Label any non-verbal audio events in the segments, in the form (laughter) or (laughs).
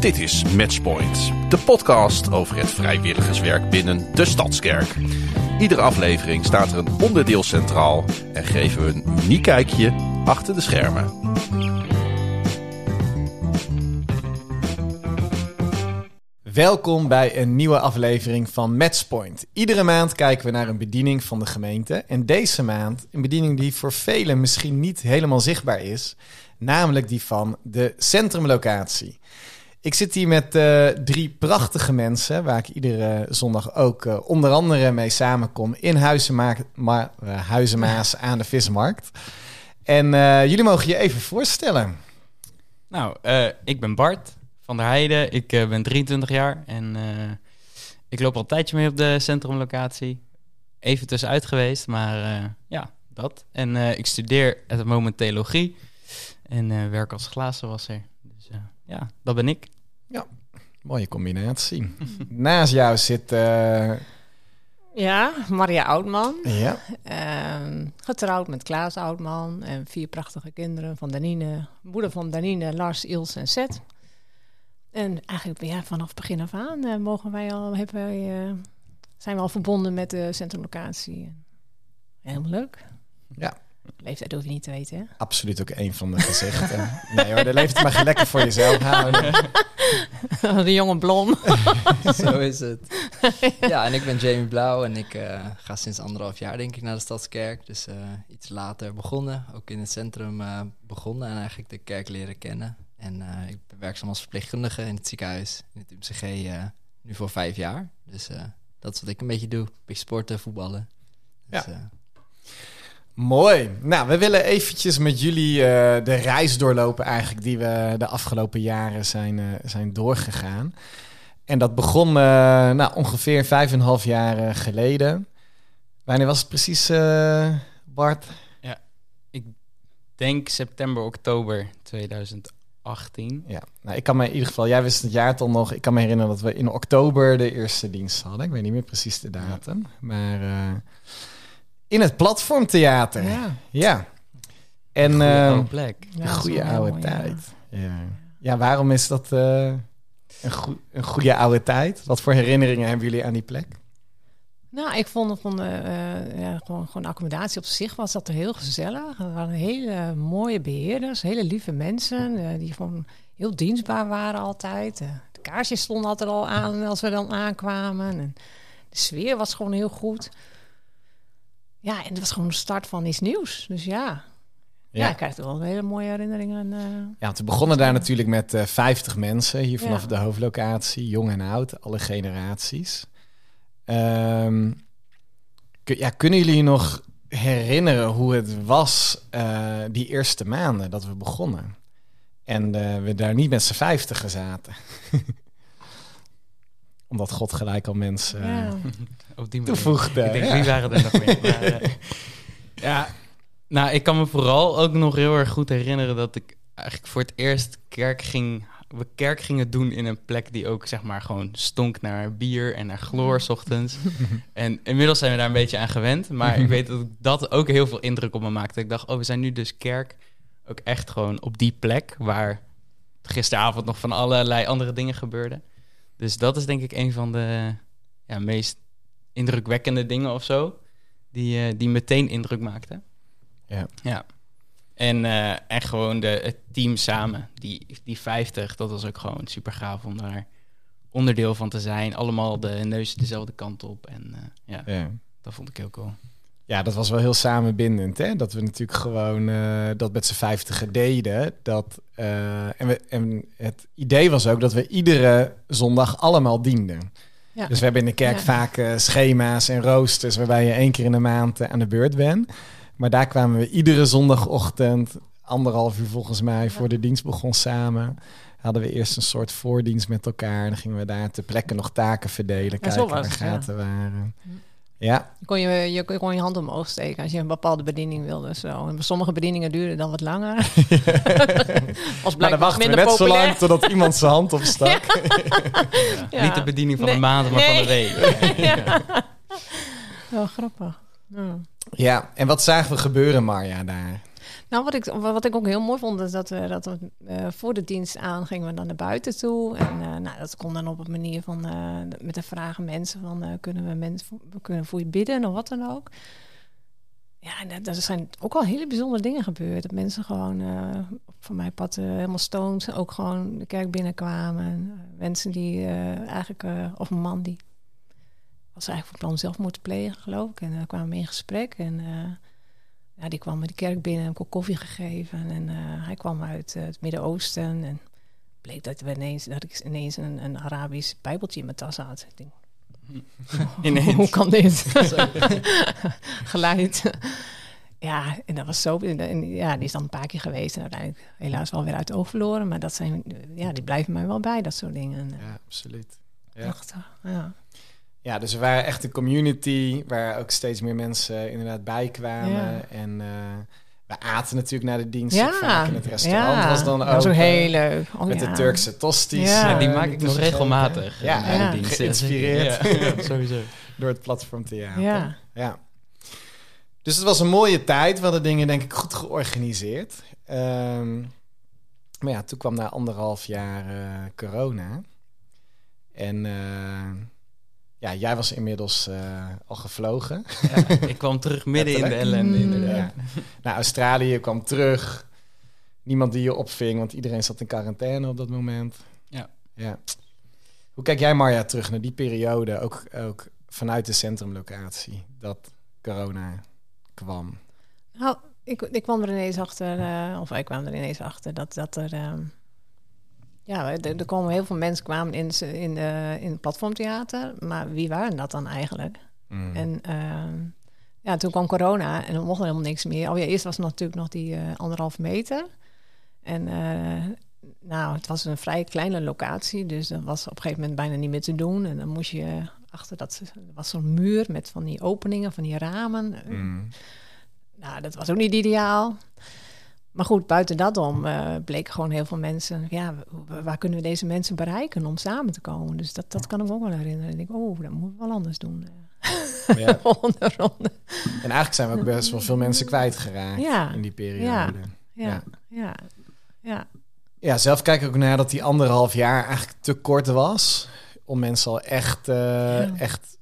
Dit is Matchpoint, de podcast over het vrijwilligerswerk binnen de Stadskerk. Iedere aflevering staat er een onderdeel centraal en geven we een uniek kijkje achter de schermen. Welkom bij een nieuwe aflevering van Matchpoint. Iedere maand kijken we naar een bediening van de gemeente. En deze maand een bediening die voor velen misschien niet helemaal zichtbaar is. Namelijk die van de centrumlocatie. Ik zit hier met uh, drie prachtige mensen, waar ik iedere zondag ook uh, onder andere mee samenkom in Huizenma Ma uh, Huizenmaas aan de Vismarkt. En jullie mogen je even voorstellen. Nou, ik ben Bart van der Heijden. Ik ben 23 jaar en ik loop al een tijdje mee op de centrumlocatie. Even tussenuit geweest, maar ja, dat. En ik studeer het moment theologie en werk als glazenwasser. Ja, dat ben ik. Ja, mooie combinatie. (laughs) Naast jou zit... Uh... Ja, Maria Oudman. Ja. Uh, getrouwd met Klaas Oudman en vier prachtige kinderen van Danine. Moeder van Danine, Lars, Ils en Seth. En eigenlijk ja, vanaf begin af aan uh, mogen wij al, hebben wij, uh, zijn we al verbonden met de centrumlocatie. Helemaal leuk. Ja, Leeftijd hoef je niet te weten, hè? Absoluut ook een van de gezichten. (laughs) nee hoor, de leeftijd mag je lekker voor jezelf houden. (laughs) de jonge blom. (laughs) Zo is het. Ja, en ik ben Jamie Blauw en ik uh, ga sinds anderhalf jaar denk ik naar de Stadskerk. Dus uh, iets later begonnen, ook in het centrum uh, begonnen en eigenlijk de kerk leren kennen. En ik ben werkzaam als verpleegkundige in het ziekenhuis, in het UMCG, nu voor vijf jaar. Dus dat is wat ik een beetje doe. Een beetje sporten, voetballen. Dus, ja. Mooi. Nou, we willen eventjes met jullie uh, de reis doorlopen eigenlijk die we de afgelopen jaren zijn, uh, zijn doorgegaan. En dat begon uh, nou, ongeveer vijf en een half jaar geleden. Wanneer was het precies, Bart? Ja, ik denk september, oktober 2018. Ja, nou, ik kan me in ieder geval, jij wist het jaartal nog. Ik kan me herinneren dat we in oktober de eerste dienst hadden. Ik weet niet meer precies de datum. Ja. Maar in het platformtheater. Ja. ja. En, een goede uh, oude plek. Ja, een goede oude mooi, tijd. Ja. ja, waarom is dat uh, een, go een goede oude tijd? Wat voor herinneringen hebben jullie aan die plek? Nou, ik vond van uh, ja, gewoon, gewoon accommodatie op zich was dat heel gezellig. Er waren hele mooie beheerders, hele lieve mensen die gewoon heel dienstbaar waren altijd. de kaarsjes stonden altijd al aan als we dan aankwamen. En de sfeer was gewoon heel goed. Ja, en het was gewoon de start van iets nieuws. Dus ja, ja. ja ik krijg er wel hele mooie herinneringen. Uh, ja, we begonnen daar natuurlijk met uh, 50 mensen hier vanaf ja. de hoofdlocatie, jong en oud, alle generaties. Um, ja, kunnen jullie nog herinneren hoe het was uh, die eerste maanden dat we begonnen? En we daar niet met z'n vijftigen zaten. (laughs) Omdat God gelijk al mensen ja. Eh, Op die toevoegde. Ik denk, ja. wie waren er nog meer? maar, uh, (laughs) ja, nou, ik kan me vooral ook nog heel erg goed herinneren dat ik eigenlijk voor het eerst kerk ging, we kerk gingen doen in een plek die ook zeg maar gewoon stonk naar bier en naar chloor ochtends. (laughs) en inmiddels zijn we daar een beetje aan gewend, maar ik (laughs) weet dat dat ook heel veel indruk op me maakte. Ik dacht, oh, we zijn nu dus kerk ook echt gewoon op die plek waar gisteravond nog van allerlei andere dingen gebeurden. Dus dat is denk ik een van de ja, meest indrukwekkende dingen of zo. Die, uh, die meteen indruk maakte. Ja. ja. En, uh, en gewoon de, het team samen, die, die 50, dat was ook gewoon super gaaf om daar onderdeel van te zijn. Allemaal de neus dezelfde kant op. En uh, ja, ja, dat vond ik heel cool. Ja, dat was wel heel samenbindend. Hè? Dat we natuurlijk gewoon uh, dat met z'n vijftigen deden. Dat, uh, en, we, en het idee was ook dat we iedere zondag allemaal dienden. Ja. Dus we hebben in de kerk ja. vaak uh, schema's en roosters... waarbij je één keer in de maand aan de beurt bent. Maar daar kwamen we iedere zondagochtend... anderhalf uur volgens mij ja. voor de dienst begon samen... hadden we eerst een soort voordienst met elkaar. En dan gingen we daar ter plekke nog taken verdelen. kijken waar gaten waren. Ja. Je kon je, je kon je hand omhoog steken als je een bepaalde bediening wilde. Zo. En sommige bedieningen duurden dan wat langer. (laughs) als maar dan wachten we net populair. zo lang totdat iemand zijn hand opstak. ja. (laughs) Ja. Niet de bediening van nee. de maand, maar nee. van de week. (laughs) ja. Wel grappig. Ja, en wat zagen we gebeuren, Marja, daar? Nou, wat ik, wat ik ook heel mooi vond, is dat we, dat we eh, voor de dienst aan gingen we dan naar buiten toe. En uh, nou, dat kon dan op een manier van, uh, met de vragen mensen van, kunnen we mensen kunnen voor je bidden of wat dan ook. Ja, en er zijn ook al hele bijzondere dingen gebeurd. Dat mensen gewoon, van mijn pad helemaal stoned, ook gewoon de kerk binnenkwamen. Mensen die eigenlijk, of een man die was eigenlijk van plan zelf moeten plegen, geloof ik. En dan kwamen we in gesprek en ja, die kwam met de kerk binnen, heb ik ook koffie gegeven. En uh, hij kwam uit uh, het Midden-Oosten. En bleek dat, we ineens, dat ik ineens een, een Arabisch bijbeltje in mijn tas had. Ik denk, (laughs) hoe kan dit? (laughs) (laughs) Geleid. ja, en dat was zo. En, ja, die is dan een paar keer geweest. En uiteindelijk helaas wel weer uit het oog verloren. Maar dat zijn, ja, die blijven mij wel bij, dat soort dingen. Ja, absoluut. Ja. Prachtig, ja. Ja, dus we waren echt een community waar ook steeds meer mensen inderdaad bij kwamen. Ja. En uh, we aten natuurlijk na de dienst Ja. vaak in het restaurant. Ja, was dan dat ook was ook eh, heel leuk. Oh, met ja. de Turkse tosties. Ja, die eh, maak ik nog tussen regelmatig. Ja, eh, na Ja. de dienst. Geïnspireerd. Sowieso. (laughs) door het platformtheater. Ja. ja. Dus het was een mooie tijd. We hadden dingen denk ik goed georganiseerd. Ehm, maar ja, toen kwam na anderhalf jaar eh, corona. En eh, ja, jij was inmiddels eh, al gevlogen. Ja, ik kwam terug midden in de ellende, Mm. inderdaad. Ja. Naar Australië, kwam terug. Niemand die je opving, want iedereen zat in quarantaine op dat moment. Ja. ja. Hoe kijk jij, Marja, terug naar die periode, ook, ook vanuit de centrumlocatie, dat corona kwam? Nou, ik, ik kwam er ineens achter, eh, of wij kwamen er ineens achter, dat, dat er... ehm, ja, er, er komen heel veel mensen kwamen in, in, de, in het platformtheater. Maar wie waren dat dan eigenlijk? Mm. En ehm, ja, toen kwam corona en er mocht helemaal niks meer. Oh ja, eerst was er natuurlijk nog die eh anderhalf meter. En eh, nou, het was een vrij kleine locatie, dus dat was op een gegeven moment bijna niet meer te doen. En dan moest je achter dat, was zo'n muur met van die openingen, van die ramen. Mm. Nou, dat was ook niet ideaal. Maar goed, buiten dat om eh, bleken gewoon heel veel mensen... ja, waar kunnen we deze mensen bereiken om samen te komen? Dus dat, dat kan ik me ook wel herinneren. Ik denk, oh, dat moeten we wel anders doen. eh. Ja. (laughs) Volgende ronde. En eigenlijk zijn we ook best wel veel mensen kwijtgeraakt Ja. in die periode. Ja. Ja. Ja, ja, ja. Zelf kijk ik ook naar dat die anderhalf jaar eigenlijk te kort was. Om mensen al echt, eh, echt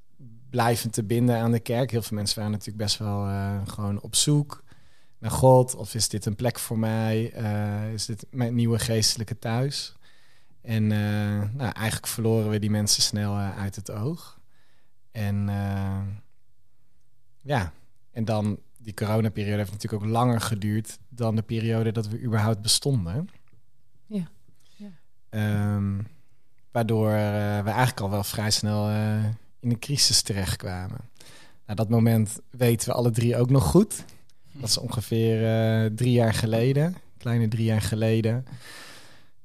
blijvend te binden aan de kerk. Heel veel mensen waren natuurlijk best wel gewoon op zoek naar God. Of is dit een plek voor mij? Eh, is dit mijn nieuwe geestelijke thuis? En eh, nou, eigenlijk verloren we die mensen snel eh, uit het oog. En ja, en dan die coronaperiode heeft natuurlijk ook langer geduurd dan de periode dat we überhaupt bestonden. Ja, ja. Ehm, waardoor we eigenlijk al wel vrij snel in een crisis terechtkwamen. Nou, dat moment weten we alle drie ook nog goed. Dat is ongeveer eh, drie jaar geleden, kleine drie jaar geleden.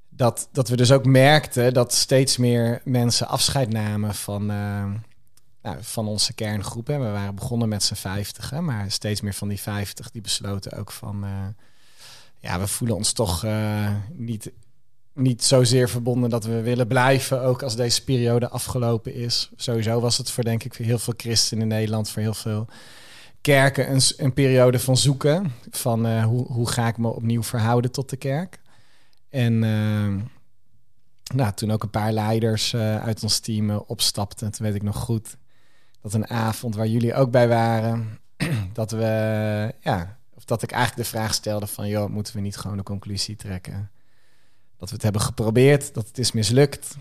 Dat, dat we dus ook merkten dat steeds meer mensen afscheid namen van, eh, nou, van onze kerngroep. hè. We waren begonnen met z'n vijftigen, maar steeds meer van die vijftig die besloten ook van... eh, ja, we voelen ons toch niet, niet zozeer verbonden dat we willen blijven, ook als deze periode afgelopen is. Sowieso was het voor, denk ik, voor heel veel christenen in Nederland, voor heel veel kerken, een, een periode van zoeken. Van eh, hoe, hoe ga ik me opnieuw verhouden tot de kerk? En eh, nou, toen ook een paar leiders eh, uit ons team opstapten, toen weet ik nog goed dat een avond waar jullie ook bij waren, (clears throat) dat we, ja, of dat ik eigenlijk de vraag stelde van, joh, moeten we niet gewoon de conclusie trekken? Dat we het hebben geprobeerd, dat het is mislukt,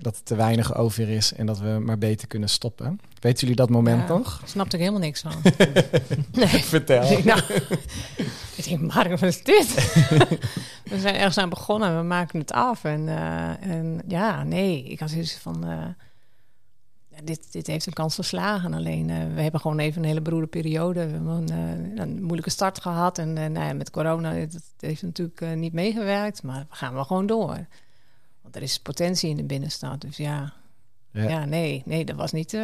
dat er te weinig over is en dat we maar beter kunnen stoppen. Weten jullie dat moment Ja. nog? Snapte ik helemaal niks van. (laughs) nee. Vertel. Ik (laughs) nou, ik denk, Mark, wat is dit? (laughs) we zijn ergens aan begonnen, we maken het af. En, eh, en ja, nee, ik had zoiets van... eh, dit, dit heeft een kans verslagen. Alleen, eh, we hebben gewoon even een hele beroerde periode. We hebben een, een moeilijke start gehad. En nou ja, met corona het heeft natuurlijk niet meegewerkt. Maar we gaan wel gewoon door. Want er is potentie in de binnenstad. Dus ja, Ja. ja. nee, nee, dat was niet eh,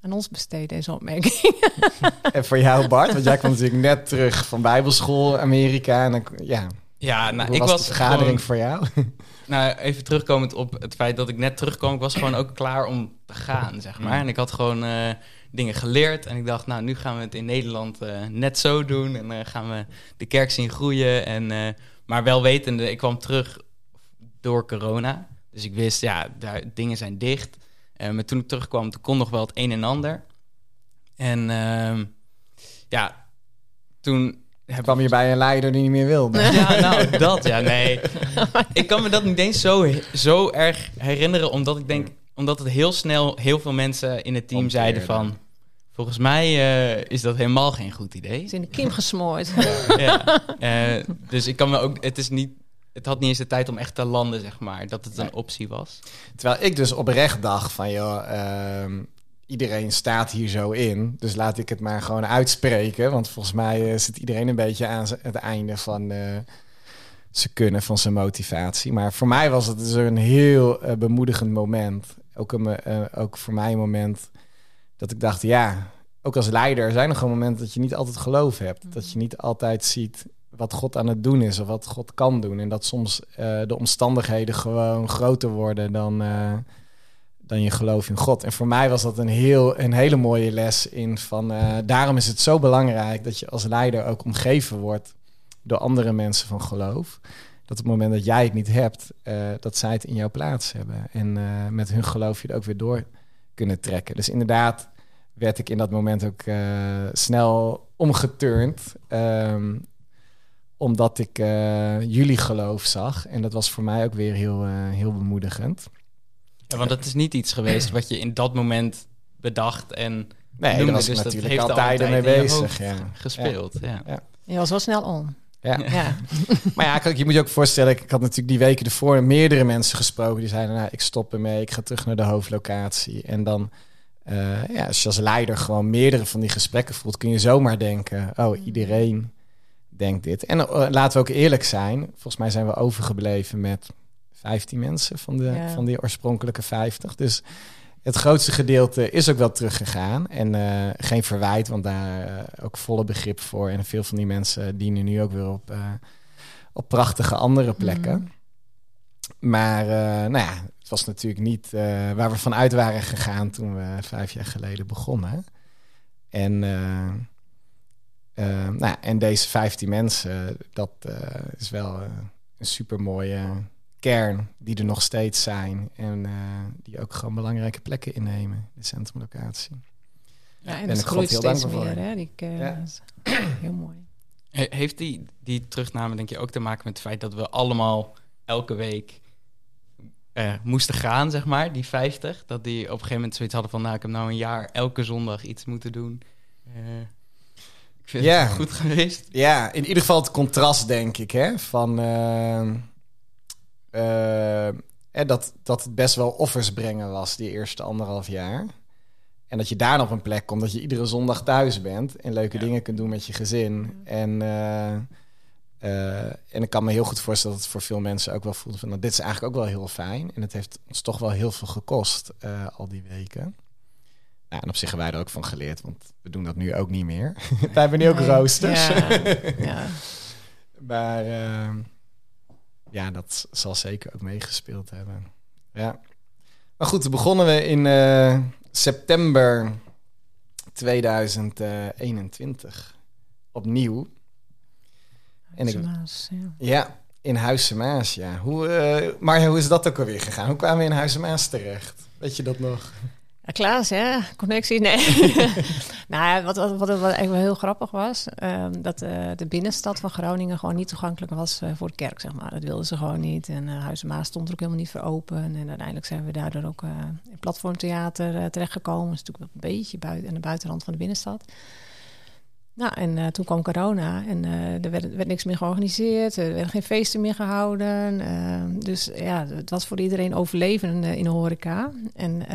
aan ons besteed, deze opmerking. (laughs) En voor jou, Bart, want jij kwam natuurlijk net terug van Bijbelschool Amerika. En dan, ja, Ja, nou, Hoe ik was, was de vergadering gewoon- voor jou? (laughs) Nou, even terugkomend op het feit dat ik net terugkwam. Ik was gewoon ook klaar om te gaan, zeg maar. En ik had gewoon eh, dingen geleerd. En ik dacht, nou, nu gaan we het in Nederland eh, net zo doen. En eh, gaan we de kerk zien groeien. En, eh, maar wel wetende, ik kwam terug door corona. Dus ik wist, ja, daar, dingen zijn dicht. Eh, maar toen ik terugkwam, toen kon nog wel het een en ander. En ehm, ja, toen heb kwam je bij een leider die niet meer wilde. ja, (laughs) nou, dat, ja, nee. (laughs) Ik kan me dat niet eens zo, zo erg herinneren, omdat ik denk, omdat het heel snel heel veel mensen in het team zeiden van, volgens mij eh, is dat helemaal geen goed idee. is in de kiem gesmoord. Ja. Eh, dus ik kan me ook, het is niet, het had niet eens de tijd om echt te landen, zeg maar, dat het een optie was. Terwijl ik dus oprecht dacht van, joh, ehm, iedereen staat hier zo in. Dus laat ik het maar gewoon uitspreken. Want volgens mij eh, zit iedereen een beetje aan het einde van eh zijn kunnen, van zijn motivatie. Maar voor mij was het dus een heel eh, bemoedigend moment. Ook, een, ook voor mij een moment dat ik dacht, ja, ook als leider zijn er gewoon momenten dat je niet altijd geloof hebt. Dat je niet altijd ziet wat God aan het doen is of wat God kan doen. En dat soms eh, de omstandigheden gewoon groter worden dan, eh, dan je geloof in God. En voor mij was dat een, heel, een hele mooie les in van... eh, daarom is het zo belangrijk dat je als leider ook omgeven wordt door andere mensen van geloof. Dat op het moment dat jij het niet hebt, dat zij het in jouw plaats hebben. En met hun geloof je het ook weer door kunnen trekken. Dus inderdaad werd ik in dat moment ook snel omgeturnd. ehm, omdat ik eh, jullie geloof zag. En dat was voor mij ook weer heel, eh, heel bemoedigend. Ja, want het is niet iets geweest wat je in dat moment bedacht en Nee, daar was dus dat natuurlijk heeft altijd mee bezig. Ja. gespeeld. Ja. Je was wel snel om. Ja. Ja. (laughs) Maar ja, kijk, je moet je ook voorstellen, ik had natuurlijk die weken ervoor meerdere mensen gesproken die zeiden, nou, ik stop ermee, ik ga terug naar de hoofdlocatie. En dan, eh, ja, als je als leider gewoon meerdere van die gesprekken voelt, kun je zomaar denken, oh, iedereen denkt dit. En eh, laten we ook eerlijk zijn, volgens mij zijn we overgebleven met 15 mensen van, de, Ja. van die oorspronkelijke 50. Dus het grootste gedeelte is ook wel teruggegaan. En eh, geen verwijt, want daar eh, ook volle begrip voor. En veel van die mensen dienen nu ook weer op, op prachtige andere plekken. Mhm. Maar nou ja, het was natuurlijk niet waar we vanuit waren gegaan toen we vijf jaar geleden begonnen. En, nou ja, en deze 15 mensen, dat eh, is wel eh, een super mooie kern die er nog steeds zijn. En eh, die ook gewoon belangrijke plekken innemen, de centrumlocatie. Ja, en dat groeit heel steeds dankbaar meer. voor. Hè? Die, eh, Ja. is (clears throat) Heel mooi. He- Heeft die, die terugname denk je ook te maken met het feit dat we allemaal elke week eh, moesten gaan, zeg maar, die 50? Dat die op een gegeven moment zoiets hadden van, nou, ik heb nou een jaar elke zondag iets moeten doen. Eh, ik vind Ja. het goed geweest. Ja, in ieder geval het contrast, denk ik, hè, van eh, eh, eh, dat, dat het best wel offers brengen was die eerste anderhalf jaar. En dat je daar op een plek komt dat je iedere zondag thuis bent en leuke Ja. dingen kunt doen met je gezin. En, eh, eh, en ik kan me heel goed voorstellen dat het voor veel mensen ook wel voelt van, nou, dit is eigenlijk ook wel heel fijn. En het heeft ons toch wel heel veel gekost eh, al die weken. Nou, en op zich hebben wij er ook van geleerd, want we doen dat nu ook niet meer. (laughs) wij hebben nu ook Nee. roosters. Ja. (laughs) ja. Maar eh, ja, dat zal zeker ook meegespeeld hebben. Ja. Maar goed, begonnen we in eh, september 2021 opnieuw. En ik- ja. Ja, in Huizen Maas, ja. Hoe, eh, maar hoe is dat ook alweer gegaan? Hoe kwamen we in Huizen Maas terecht? Weet je dat nog? Ja, Klaas, hè? Connectie? Nee. (laughs) nou, wat, wat, wat, wat eigenlijk wel heel grappig was, ehm, dat eh, de binnenstad van Groningen gewoon niet toegankelijk was eh, voor de kerk, zeg maar. Dat wilden ze gewoon niet. En uh, Huizen Maas stond er ook helemaal niet voor open. En uiteindelijk zijn we daardoor ook in platformtheater terechtgekomen. Dat is natuurlijk wel een beetje buiten, aan de buitenrand van de binnenstad. Nou, en uh, toen kwam corona en uh, er werd, werd, niks meer georganiseerd. Er werden geen feesten meer gehouden. Uh, dus ja, het was voor iedereen overleven in, de horeca. En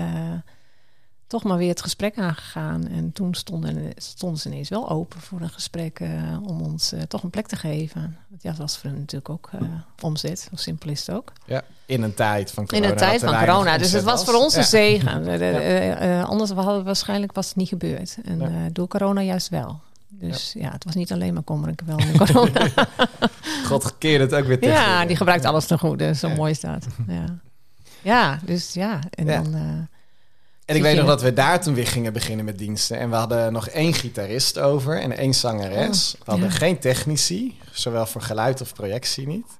toch maar weer het gesprek aangegaan. En toen stonden, stonden ze ineens wel open voor een gesprek uh, om ons uh, toch een plek te geven. Want ja, dat was voor hen natuurlijk ook uh, omzet. Zo simpel is het ook. Ja, in een tijd van corona. In een tijd van corona. Dus het was voor ons een zegen. ja. anders hadden waarschijnlijk was het niet gebeurd. En ja. door corona juist wel. Dus ja. het was niet alleen maar kommer en kwel in corona. (laughs) God keerde het ook weer tegen. ja, die gebruikt alles ten goede. Zo mooi is dat. Ja. ja, dus ja. En dan... En ik weet nog dat we daar toen weer gingen beginnen met diensten. En we hadden nog één gitarist over en één zangeres. we hadden ja. geen technici, zowel voor geluid of projectie niet.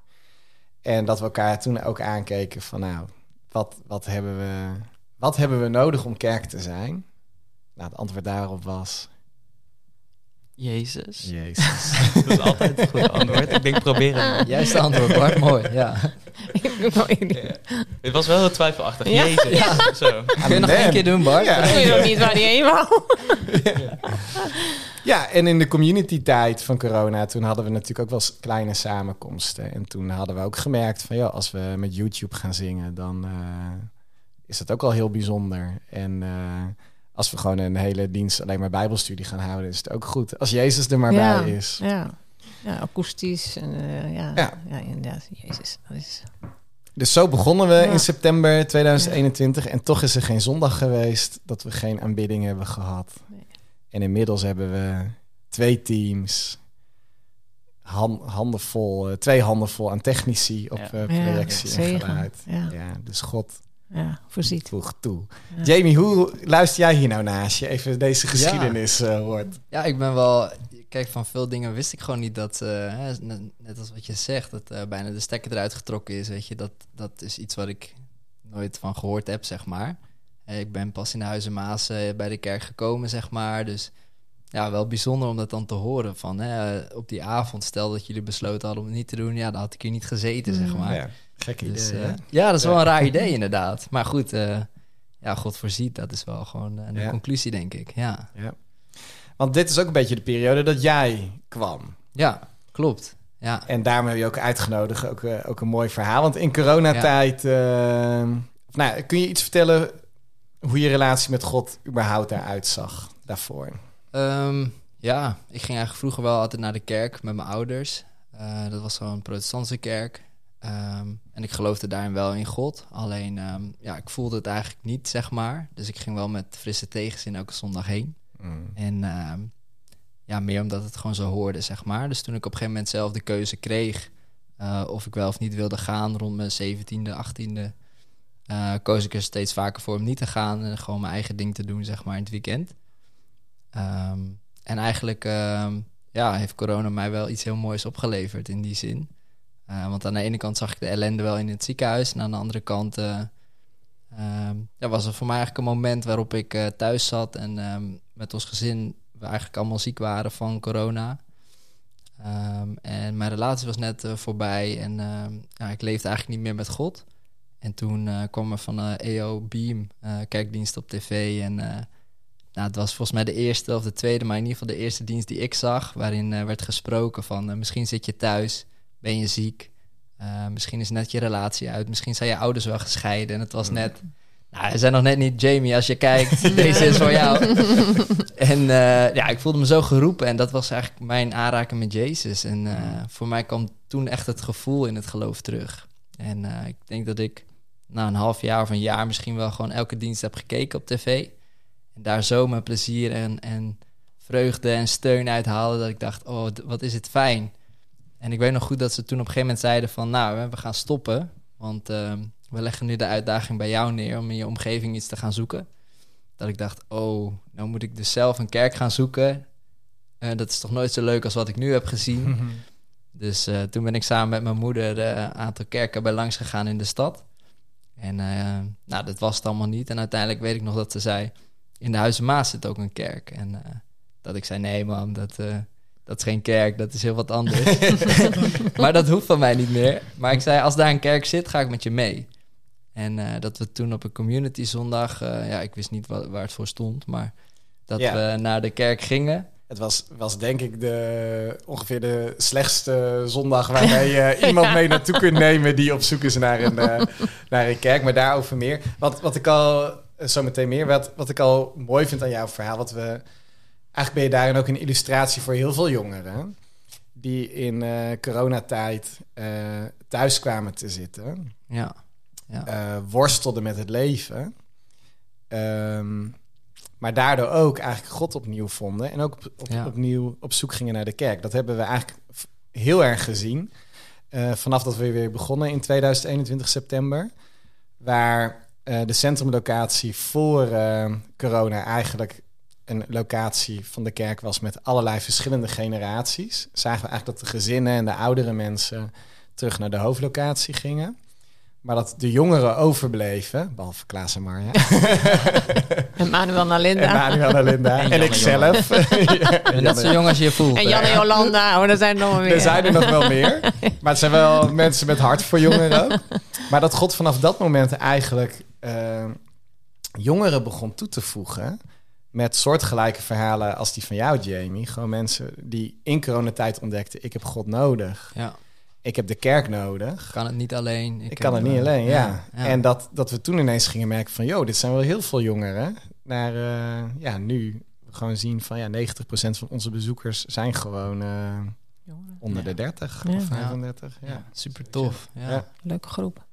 En dat we elkaar toen ook aankeken van nou, wat, wat, hebben, we, wat hebben we nodig om kerk te zijn? Nou, het antwoord daarop was... Jezus. Jezus. (laughs) Dat is altijd het goede antwoord. Ik denk proberen. (laughs) Juist antwoord, Bart. Mooi, ja. (laughs) ik doe één- Het was wel heel twijfelachtig. Ja. Jezus. Zo. Kun je nog één keer doen, Bart? Ja. Ik weet nog niet waar die heen wou. Ja, en in de community tijd van corona, toen hadden we natuurlijk ook wel eens kleine samenkomsten. En toen hadden we ook gemerkt van ja, als we met YouTube gaan zingen, dan eh, is dat ook al heel bijzonder. En eh, als we gewoon een hele dienst alleen maar bijbelstudie gaan houden, is het ook goed. Als Jezus er maar ja. bij is. Ja. ja, akoestisch. En, eh, ja. Ja. Ja. inderdaad. Jezus, dat is... Dus zo begonnen we Ja. in september 2021. En toch is er geen zondag geweest dat we geen aanbidding hebben gehad. Nee. En inmiddels hebben we twee teams. Han, handen vol, eh, twee handen vol aan technici op Ja. eh, Ja, projectie en geluid. Ja. Ja, dus God Ja, voorziet. voegt toe. Ja. Jamie, hoe luister jij hier nou naar als je even deze geschiedenis eh, hoort? Ja, ik ben wel... Kijk, van veel dingen wist ik gewoon niet dat... eh, hè, net, net als wat je zegt, dat eh, bijna de stekker eruit getrokken is, weet je. Dat, dat is iets wat ik nooit van gehoord heb, zeg maar. Ik ben pas in de Huizen Maas eh, bij de kerk gekomen, zeg maar. Dus ja, wel bijzonder om dat dan te horen. Van, hè, eh, op die avond, stel dat jullie besloten hadden om het niet te doen... Ja, dan had ik hier niet gezeten, zeg Mm. maar. Ja, gekke Dus, idee. eh, ja, dat is wel een raar idee inderdaad. Maar goed, eh, ja, God voorziet, dat is wel gewoon eh, de Ja. conclusie, denk ik. Ja. Ja. Want dit is ook een beetje de periode dat jij kwam. ja, klopt. Ja. En daarom heb je ook uitgenodigd. Ook, eh, ook een mooi verhaal. Want in coronatijd... eh, nou, kun je iets vertellen hoe je relatie met God überhaupt daaruit zag daarvoor? Ehm, ja, ik ging eigenlijk vroeger wel altijd naar de kerk met mijn ouders. Eh, dat was zo'n protestantse kerk. Ehm, en ik geloofde daarin wel in God. Alleen, ehm, ja, ik voelde het eigenlijk niet, zeg maar. Dus ik ging wel met frisse tegenzin elke zondag heen. Mm. En ja, meer omdat het gewoon zo hoorde, zeg maar. Dus toen ik op een gegeven moment zelf de keuze kreeg... eh, of ik wel of niet wilde gaan rond mijn 17e, 18e... eh, koos ik er steeds vaker voor om niet te gaan... en gewoon mijn eigen ding te doen, zeg maar, in het weekend. Ehm, en eigenlijk ehm, ja, heeft corona mij wel iets heel moois opgeleverd in die zin. Eh, want aan de ene kant zag ik de ellende wel in het ziekenhuis... en aan de andere kant... eh, Ehm, ja, was er voor mij eigenlijk een moment waarop ik eh, thuis zat en met ons gezin we eigenlijk allemaal ziek waren van corona. En mijn relatie was net voorbij en ja, ik leefde eigenlijk niet meer met God. En toen kwam er van EO Beam, eh, kerkdienst op tv. En nou, het was volgens mij de eerste of de tweede, maar in ieder geval de eerste dienst die ik zag. Waarin eh, werd gesproken van eh, misschien zit je thuis, ben je ziek. Eh, misschien is net je relatie uit. Misschien zijn je ouders wel gescheiden. En het was net... Nou, ze zijn nog net niet Jamie als je kijkt. (laughs) (laughs) Deze is voor jou. en eh, ja, ik voelde me zo geroepen. En dat was eigenlijk mijn aanraking met Jezus. En eh, voor mij kwam toen echt het gevoel in het geloof terug. En eh, ik denk dat ik na een half jaar of een jaar misschien wel gewoon elke dienst heb gekeken op tv. En daar zo mijn plezier en, en vreugde en steun uit haalde. Dat ik dacht, oh, wat is het fijn. En ik weet nog goed dat ze toen op een gegeven moment zeiden van... nou, we gaan stoppen, want ehm, we leggen nu de uitdaging bij jou neer... om in je omgeving iets te gaan zoeken. Dat ik dacht, oh, nou moet ik dus zelf een kerk gaan zoeken. Eh, dat is toch nooit zo leuk als wat ik nu heb gezien. (laughs) Dus eh, toen ben ik samen met mijn moeder een aantal kerken bij langs gegaan in de stad. En eh, nou, dat was het allemaal niet. En uiteindelijk weet ik nog dat ze zei... in de Huizen Maas zit ook een kerk. En eh, dat ik zei, nee man, dat, eh, dat is geen kerk, dat is heel wat anders. (laughs) maar dat hoeft van mij niet meer. Maar ik zei, als daar een kerk zit, ga ik met je mee. En eh, dat we toen op een community zondag... eh, ja, ik wist niet wa- waar het voor stond, maar... dat Ja. we naar de kerk gingen... Het was, was denk ik de, ongeveer de slechtste zondag waarmee je (laughs) iemand mee naartoe kunt nemen die op zoek is naar een, eh, naar een kerk. Maar daarover meer. Wat, wat ik al, eh, zometeen meer, wat, wat ik al mooi vind aan jouw verhaal, wat we, eigenlijk ben je daarin ook een illustratie voor heel veel jongeren die in eh, coronatijd eh, thuis kwamen te zitten, Ja, ja. eh, worstelden met het leven. Ehm, maar daardoor ook eigenlijk God opnieuw vonden. En ook op, op- Ja. opnieuw op zoek gingen naar de kerk. Dat hebben we eigenlijk heel erg gezien. vanaf dat we weer begonnen in 2021 september. Waar de centrumlocatie voor eh, corona eigenlijk een locatie van de kerk was met allerlei verschillende generaties. Zagen we eigenlijk dat de gezinnen en de oudere mensen terug naar de hoofdlocatie gingen. Maar dat de jongeren overbleven, behalve Klaas en Marja. (laughs) En Manuel naar Linda. En Manuel en Linda. En En, Jan (laughs) en ik zelf. Je bent net zo jong als je je voelt. En Jan en Jolanda. Oh, er zijn er nog wel meer. Er zijn er nog wel meer. Maar het zijn wel (laughs) mensen met hart voor jongeren ook. Maar dat God vanaf dat moment eigenlijk eh, jongeren begon toe te voegen. Met soortgelijke verhalen als die van jou, Jamie. Gewoon mensen die in coronatijd ontdekten: ik heb God nodig. Ja, Ik heb de kerk nodig. kan het niet alleen. Ik kan het niet eh, alleen, ja. ja. En dat, dat we toen ineens gingen merken van... joh, dit zijn wel heel veel jongeren. Naar, eh, ja, nu gewoon zien van... ja, 90% van onze bezoekers zijn gewoon eh, onder de 30 Ja. of 35. Ja, Ja, super tof. Ja, Ja. Leuke groep.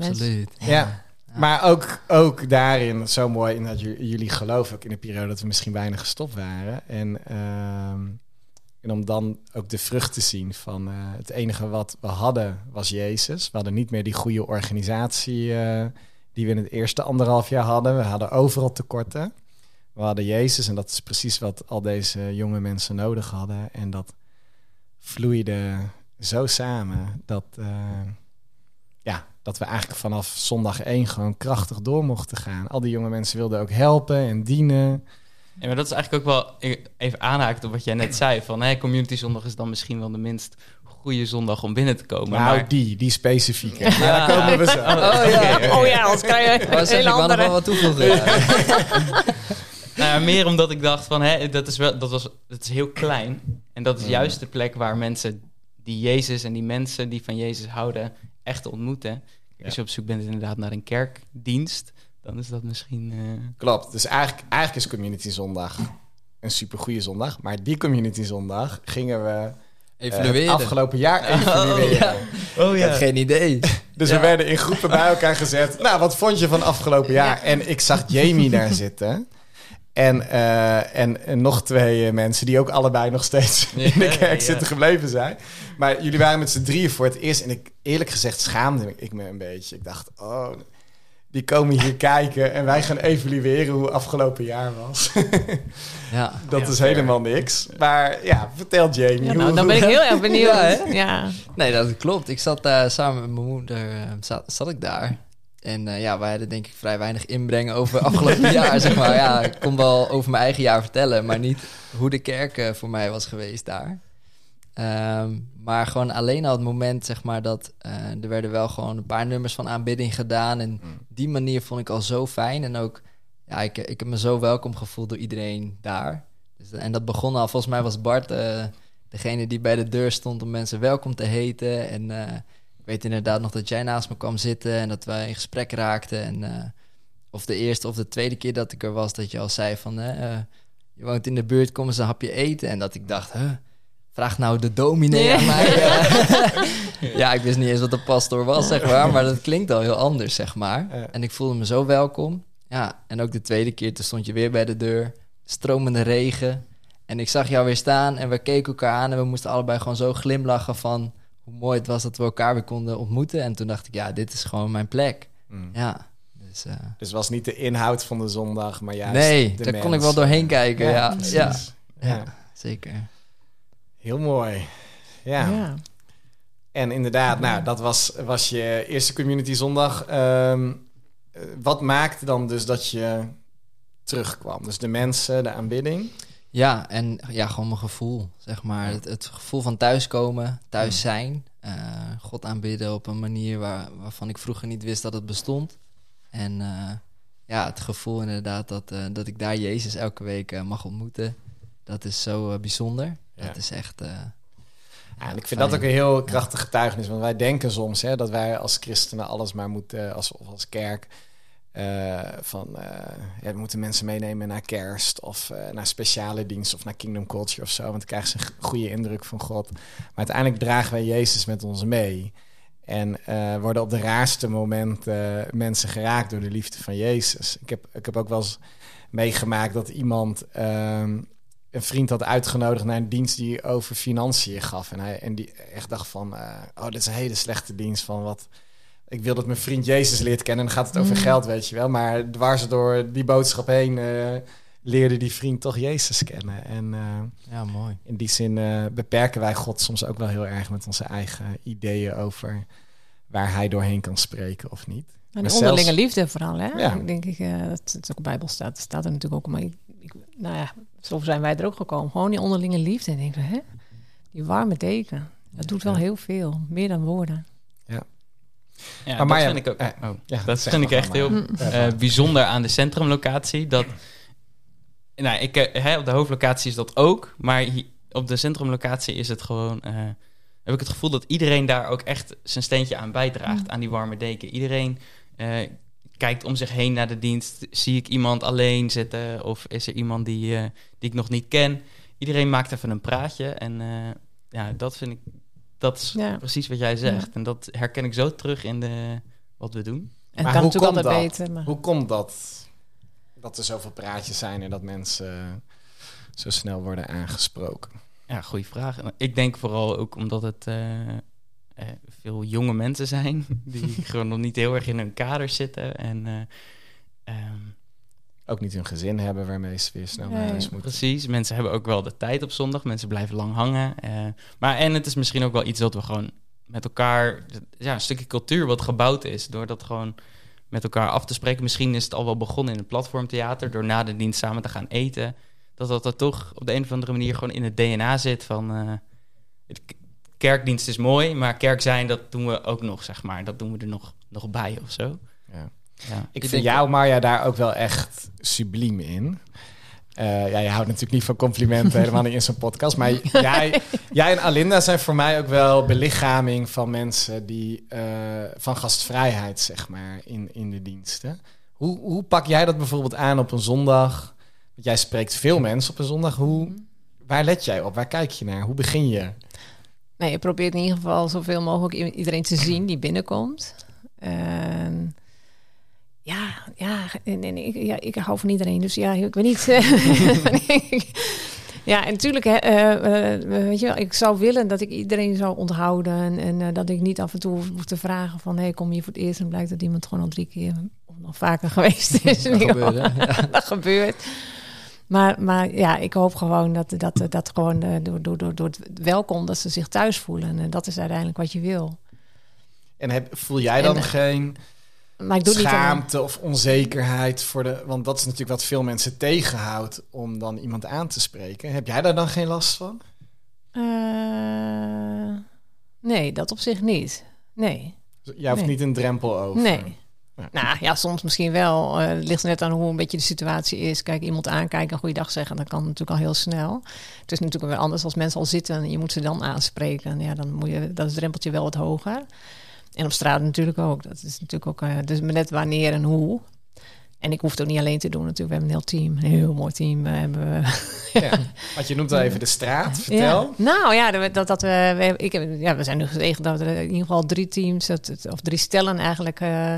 Absoluut. Ja. Maar ook, ook daarin, zo mooi in dat jullie geloven ook in de periode dat we misschien weinig gestopt waren. En, ehm, en om dan ook de vrucht te zien van eh, het enige wat we hadden was Jezus. We hadden niet meer die goede organisatie eh, die we in het eerste anderhalf jaar hadden. We hadden overal tekorten. We hadden Jezus en dat is precies wat al deze jonge mensen nodig hadden. En dat vloeide zo samen dat, eh, ja, dat we eigenlijk vanaf zondag 1 gewoon krachtig door mochten gaan. Al die jonge mensen wilden ook helpen en dienen. Ja, maar dat is eigenlijk ook wel e- even aanhaakt op wat jij net zei. Van hè, community zondag is dan misschien wel de minst goede zondag om binnen te komen. nou, maar die, die specifieke. Ja, daar komen we zo. Oh ja. Oh ja, (laughs) anders krijg je (laughs) wou een ik wel wat toevoegen. ja. (laughs) Nou ja, meer omdat ik dacht van, hè, dat is wel, dat was, dat is heel klein. En dat is juist de plek waar mensen die Jezus en die mensen die van Jezus houden echt ontmoeten. Als je op zoek bent inderdaad naar een kerkdienst, dan is dat misschien. eh, Klopt. Dus eigenlijk, eigenlijk is Community Zondag een supergoeie zondag. Maar die Community Zondag gingen we eh, Evalueren. afgelopen jaar (laughs) evalueren. Oh, Ik heb geen idee. (laughs) Dus Ja. we werden in groepen bij elkaar gezet. Nou, wat vond je van afgelopen jaar? En ik zag Jamie daar zitten. En, eh, en, en nog twee eh, mensen die ook allebei nog steeds (laughs) in de kerk ja. zitten gebleven zijn. Maar jullie waren met z'n drieën voor het eerst. En ik, eerlijk gezegd schaamde ik me een beetje. Ik dacht, oh, die komen hier (laughs) kijken en wij gaan evalueren hoe afgelopen jaar was. Ja. (laughs) Dat Ja, is fair. helemaal niks. Maar ja, vertel Jamie. Ja, hoe- nou, dan ben ik heel erg benieuwd. Ja, hè? Ja, Nee, dat klopt. Ik zat daar samen met mijn moeder, eh, zat, zat ik daar. En eh, ja, wij hadden denk ik vrij weinig inbreng over (laughs) afgelopen jaar, zeg maar. Ja, ik kon wel over mijn eigen jaar vertellen, maar niet hoe de kerk eh, voor mij was geweest daar. Ehm, maar gewoon alleen al het moment, zeg maar, dat eh, er werden wel gewoon een paar nummers van aanbidding gedaan. En die manier vond ik al zo fijn. En ook, ja, ik, ik heb me zo welkom gevoeld door iedereen daar. Dus, en dat begon al, volgens mij was Bart degene die bij de deur stond om mensen welkom te heten. En ik weet inderdaad nog dat jij naast me kwam zitten en dat wij in gesprek raakten. En eh, of de eerste of de tweede keer dat ik er was, dat je al zei van... eh, je woont in de buurt, kom eens een hapje eten. En dat ik dacht, huh, vraag nou de dominee Ja. aan mij. (laughs) (laughs) ja, ik wist niet eens wat de pastoor was, zeg maar. Maar dat klinkt al heel anders, zeg maar. En ik voelde me zo welkom. Ja, en ook de tweede keer, toen stond je weer bij de deur. Stromende regen. En ik zag jou weer staan en we keken elkaar aan. En we moesten allebei gewoon zo glimlachen van hoe mooi het was dat we elkaar weer konden ontmoeten. En toen dacht ik, ja, dit is gewoon mijn plek. Mm. Ja, dus... eh, Dus het was niet de inhoud van de zondag, maar juist nee, de daar kon ik wel doorheen kijken. Ja, ja, Ja. zeker. Heel mooi. Ja. ja. En inderdaad, nou, dat was, was je eerste community zondag. Ehm, eh, wat maakte dan dus dat je terugkwam? Dus de mensen, de aanbidding. Ja, en ja, gewoon mijn gevoel, zeg maar. Het, het gevoel van thuiskomen, thuis zijn. eh, God aanbidden op een manier waar, waarvan ik vroeger niet wist dat het bestond. En eh, ja, het gevoel inderdaad dat, eh, dat ik daar Jezus elke week mag ontmoeten. Dat is zo bijzonder. Ja. Dat is echt... Ja, en ik vind fijn. dat ook een heel krachtig getuigenis. Want wij denken soms hè, dat wij als christenen alles maar moeten, als, of als kerk, eh, van eh, we moeten mensen meenemen naar kerst of eh, naar speciale diensten of naar Kingdom Culture of zo. Want dan krijgen ze een goede indruk van God. Maar uiteindelijk dragen wij Jezus met ons mee. En eh, worden op de raarste momenten mensen geraakt door de liefde van Jezus. Ik heb, ik heb ook wel eens meegemaakt dat iemand ehm, een vriend had uitgenodigd naar een dienst die over financiën gaf. En, hij, en die echt dacht van, eh, oh, dit is een hele slechte dienst van wat... Ik wil dat mijn vriend Jezus leert kennen en dan gaat het over Mm. geld, weet je wel. Maar dwars door die boodschap heen eh, leerde die vriend toch Jezus kennen. En eh, Ja, mooi. in die zin eh, beperken wij God soms ook wel heel erg met onze eigen ideeën over waar hij doorheen kan spreken of niet. De onderlinge zelfs- liefde vooral, hè? Ja. Ik denk ik, eh, dat het ook in de Bijbel staat, staat er natuurlijk ook. Maar ik, ik- nou ja, zo zijn wij er ook gekomen. Gewoon die onderlinge liefde. En ik denk, hè? Die warme deken. Dat doet wel Ja. heel veel. Meer dan woorden. Ja, Maar dat vind ik ook. eh, oh, ja, dat vind ik echt heel eh, bijzonder aan de centrumlocatie. Dat, nou, ik, eh, hè, op de hoofdlocatie is dat ook, maar hi- op de centrumlocatie is het gewoon. eh, heb ik het gevoel dat iedereen daar ook echt zijn steentje aan bijdraagt, Mm. aan die warme deken. Iedereen eh, kijkt om zich heen naar de dienst. Zie ik iemand alleen zitten of is er iemand die, eh, die ik nog niet ken? Iedereen maakt even een praatje en eh, ja, dat vind ik. Dat is Ja. precies wat jij zegt. En dat herken ik zo terug in de, wat we doen. En Maar kan hoe natuurlijk komt altijd dat? beter. Maar... Hoe komt dat? Dat er zoveel praatjes zijn en dat mensen zo snel worden aangesproken. Ja, goede vraag. Ik denk vooral ook omdat het eh, eh, veel jonge mensen zijn (laughs) die gewoon nog niet heel erg in hun kader zitten. En eh, ehm, Ook niet hun gezin hebben waarmee ze weer snel naar huis moeten. precies, mensen hebben ook wel de tijd op zondag. Mensen blijven lang hangen. eh, maar en het is misschien ook wel iets dat we gewoon met elkaar, ja, een stukje cultuur wat gebouwd is, door dat gewoon met elkaar af te spreken. Misschien is het al wel begonnen in het platformtheater, door na de dienst samen te gaan eten. Dat dat er toch op de een of andere manier gewoon in het DNA zit van... eh, het kerkdienst is mooi, maar kerk zijn, dat doen we ook nog, zeg maar. Dat doen we er nog, nog bij of zo. Ja. Ik Ik vind jou, Marja, daar ook wel echt subliem in. Eh, ja, je houdt natuurlijk niet van complimenten, helemaal niet in zo'n podcast. Maar (laughs) jij, jij en Alinda zijn voor mij ook wel belichaming van mensen die eh, van gastvrijheid, zeg maar, in, in de diensten. Hoe, hoe pak jij dat bijvoorbeeld aan op een zondag? Want jij spreekt veel mensen op een zondag. Hoe, waar let jij op? Waar kijk je naar? Hoe begin je? Nee, je probeert in ieder geval zoveel mogelijk iedereen te zien die binnenkomt. En ja, ja, en, en ik, ja, ik hou van iedereen, dus ja, ik weet niet. (laughs) (laughs) ja, en natuurlijk, hè, eh, eh, weet je wel, ik zou willen dat ik iedereen zou onthouden en eh, dat ik niet af en toe hoef te vragen van, hey, kom je voor het eerst en blijkt dat iemand gewoon al drie keer of nog vaker (laughs) geweest is. Dat gebeurde. Ja. dat gebeurt. Maar, maar ja, ik hoop gewoon dat, dat, dat gewoon eh, door, door, door, door het welkom dat ze zich thuis voelen. En dat is uiteindelijk wat je wil. En heb, voel jij dan En, eh, geen Maar ik doe het niet schaamte of onzekerheid voor de. Want dat is natuurlijk wat veel mensen tegenhoudt om dan iemand aan te spreken. Heb jij daar dan geen last van? Eh, nee, dat op zich niet. Nee. Jij hoeft Nee. niet een drempel over. Nee. Ja. Nou ja, soms misschien wel. Eh, Het ligt net aan hoe een beetje de situatie is. Kijk, iemand aankijken, een goede dag zeggen, dat kan natuurlijk al heel snel. Het is natuurlijk weer anders als mensen al zitten en je moet ze dan aanspreken. Ja, dan moet je, dat drempeltje wel wat hoger. En op straat natuurlijk ook. Dat is natuurlijk ook, eh, dus maar net wanneer en hoe. En ik hoef het ook niet alleen te doen natuurlijk. We hebben een heel team, een heel mooi team. We hebben Ja. Want je noemt al (laughs) even de straat. Vertel. ja. Nou ja, dat, dat, we, we, ik heb, ja, we zijn nu gezegend dat er in ieder geval drie teams, dat, het- of drie stellen eigenlijk, eh,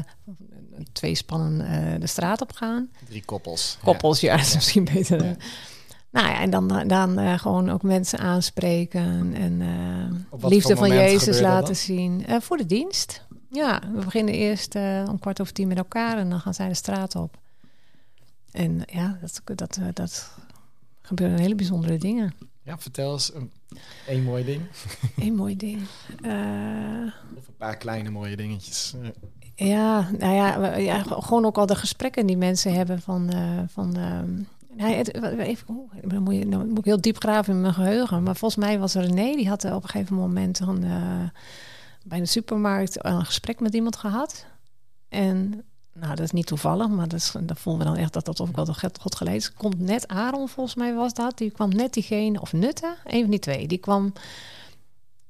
twee spannen eh, de straat op gaan. Drie koppels. Koppels, ja, dat is misschien beter. Nou ja, en dan, dan eh, gewoon ook mensen aanspreken en eh liefde van Jezus laten dat? zien. Eh, voor de dienst. Ja, we beginnen eerst om kwart over tien met elkaar en dan gaan zij de straat op. En ja, dat, dat, dat gebeuren hele bijzondere dingen. Ja, vertel eens een, één mooi ding. (laughs) Een mooi ding. Of een paar kleine mooie dingetjes. Ja, nou ja, ja, gewoon ook al de gesprekken die mensen hebben van... van het- even, dan moet, je, dan moet ik heel diep graven in mijn geheugen. Maar volgens mij was René, die had op een gegeven moment dan, eh, bij de supermarkt een gesprek met iemand gehad. En nou, dat is niet toevallig, maar dat, is, dat voelen we dan echt dat dat ook wel door God is. Komt net Aaron, volgens mij was dat. Die kwam net diegene, of Nutte, een van die twee. Die kwam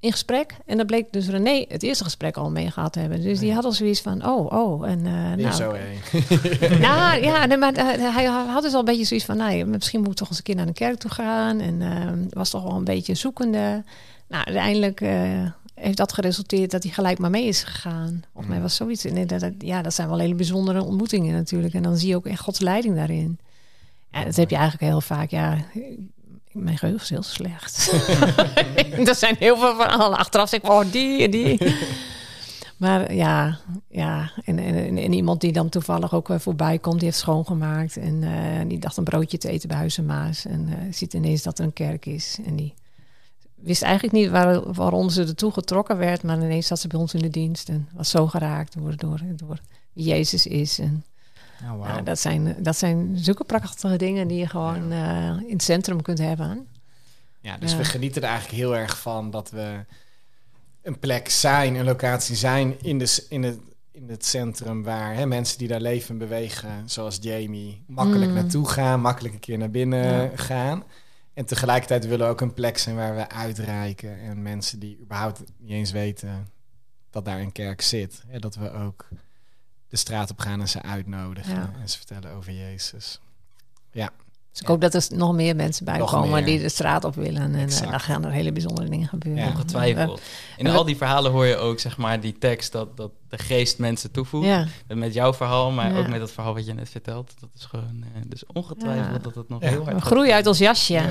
in gesprek. En dan bleek dus René het eerste gesprek al mee gehad te hebben. Dus die Ja. had al zoiets van, oh, oh. En, eh, nou, zo heen. (laughs) (laughs) nou ja, nee, maar eh, hij had dus al een beetje zoiets van, nou, ja, misschien moet ik toch eens een keer naar de kerk toe gaan. En eh, was toch wel een beetje zoekende. Nou, uiteindelijk eh, heeft dat geresulteerd dat hij gelijk maar mee is gegaan. Volgens mij Mm. was zoiets. En dat, dat- ja, dat zijn wel hele bijzondere ontmoetingen natuurlijk. En dan zie je ook echt Gods leiding daarin. Ja, dat heb je eigenlijk heel vaak. Ja, mijn geheugen is heel slecht. (laughs) (laughs) er zijn heel veel verhalen. Achteraf zeg ik, oh, die en die. (laughs) maar ja, ja. En, en, en, iemand die dan toevallig ook voorbij komt, die heeft schoongemaakt. En uh, die dacht een broodje te eten bij Huis en Maas. En uh, ziet ineens dat er een kerk is. En die wist eigenlijk niet waar, waarom ze ertoe getrokken werd. Maar ineens zat ze bij ons in de dienst. En was zo geraakt door, door, door wie Jezus is. En Oh, wow. nou, dat, zijn, dat zijn zulke prachtige dingen die je gewoon uh, in het centrum kunt hebben. Ja, dus we genieten er eigenlijk heel erg van dat we een plek zijn, een locatie zijn in, de, in, het, in het centrum waar hè, mensen die daar leven en bewegen, zoals Jamie, makkelijk mm. naartoe gaan, makkelijk een keer naar binnen gaan. En tegelijkertijd willen we ook een plek zijn waar we uitreiken en mensen die überhaupt niet eens weten dat daar een kerk zit. Hè, dat we ook de straat op gaan en ze uitnodigen en ze vertellen over Jezus. Ja. Dus ik hoop dat er nog meer mensen bij komen die de straat op willen. En uh, dan gaan er hele bijzondere dingen gebeuren. Ja, ongetwijfeld. In al die verhalen hoor je ook zeg maar die tekst dat, dat de geest mensen toevoegt. Ja. Met jouw verhaal, maar ook met het verhaal wat je net vertelt. Dat is gewoon, uh, dus ongetwijfeld dat het nog heel hard We groeien uit ons jasje.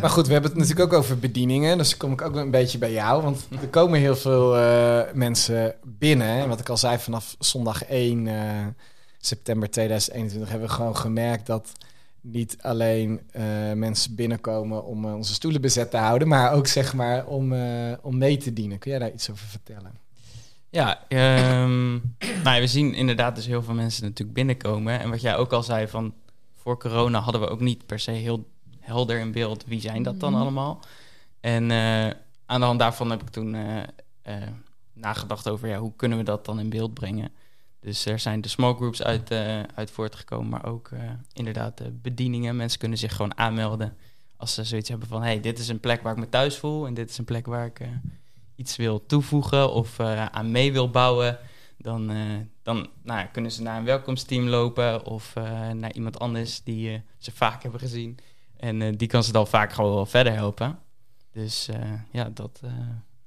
Maar goed, we hebben het natuurlijk ook over bedieningen. Dus dan kom ik ook een beetje bij jou. Want er komen heel veel uh, mensen binnen. En wat ik al zei, vanaf zondag 1 september 2021 hebben we gewoon gemerkt dat niet alleen uh, mensen binnenkomen om uh, onze stoelen bezet te houden, maar ook zeg maar om, uh, om mee te dienen. Kun jij daar iets over vertellen? Ja, um, (coughs) nou, we zien inderdaad dus heel veel mensen natuurlijk binnenkomen. En wat jij ook al zei, van voor corona hadden we ook niet per se heel helder in beeld wie zijn dat dan mm -hmm. allemaal. En aan de hand daarvan heb ik toen nagedacht over ja, hoe kunnen we dat dan in beeld brengen. Dus er zijn de small groups uit, uh, uit voortgekomen, maar ook uh, inderdaad de bedieningen. Mensen kunnen zich gewoon aanmelden als ze zoiets hebben van... hey, dit is een plek waar ik me thuis voel en dit is een plek waar ik uh, iets wil toevoegen of aan mee wil bouwen. Dan, dan nou, kunnen ze naar een welkomsteam lopen of naar iemand anders die ze vaak hebben gezien. En die kan ze dan vaak gewoon wel verder helpen. Dus ja, dat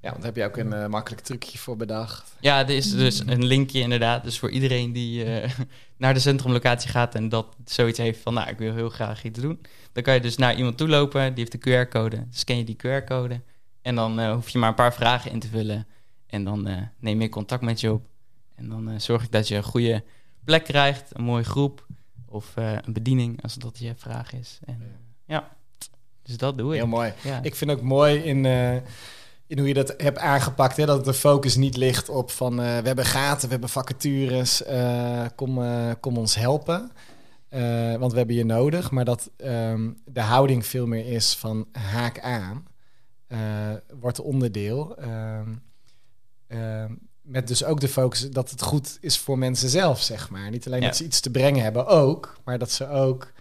ja, want heb je ook een uh, makkelijk trucje voor bedacht. Ja, er is dus een linkje inderdaad. Dus voor iedereen die uh, (laughs) naar de centrumlocatie gaat en dat zoiets heeft van, nou, ik wil heel graag iets doen. Dan kan je dus naar iemand toe lopen, die heeft de QR-code. Scan je die QR-code en dan uh, hoef je maar een paar vragen in te vullen. En dan neem ik contact met je op. En dan zorg ik dat je een goede plek krijgt, een mooie groep of een bediening, als dat je vraag is. En, ja, dus dat doe ik. Heel mooi. Ja. Ik vind ook mooi in in hoe je dat hebt aangepakt. Hè? Dat de focus niet ligt op van uh, we hebben gaten, we hebben vacatures, uh, kom, uh, kom ons helpen. want we hebben je nodig. Maar dat um, de houding veel meer is van haak aan. wordt onderdeel. Um, met dus ook de focus dat het goed is voor mensen zelf, zeg maar. Niet alleen ja. dat ze iets te brengen hebben, ook. Maar dat ze ook